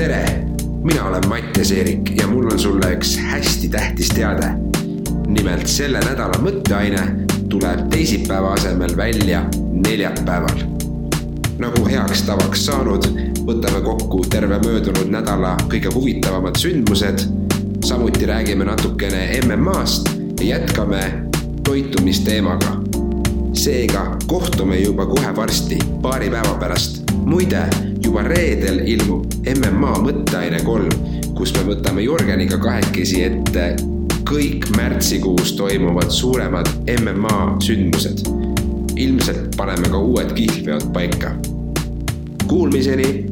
tere, mina olen Mattias Eerik ja mul on sulle üks hästi tähtis teade. nimelt selle nädala mõtteaine tuleb teisipäeva asemel välja neljapäeval. nagu heaks tavaks saanud, võtame kokku terve möödunud nädala kõige huvitavamad sündmused. samuti räägime natukene MM-ast ja jätkame toitumisteemaga. Seega kohtume juba kohe varsti, paari päeva pärast. muide juba reedel ilmub MMA mõtteaine kolm, kus me võtame Jürgeniga kahekesi ette kõik märtsikuus toimuvad suuremad MMA sündmused. ilmselt paneme ka uued kihlveod paika. Kuulmiseni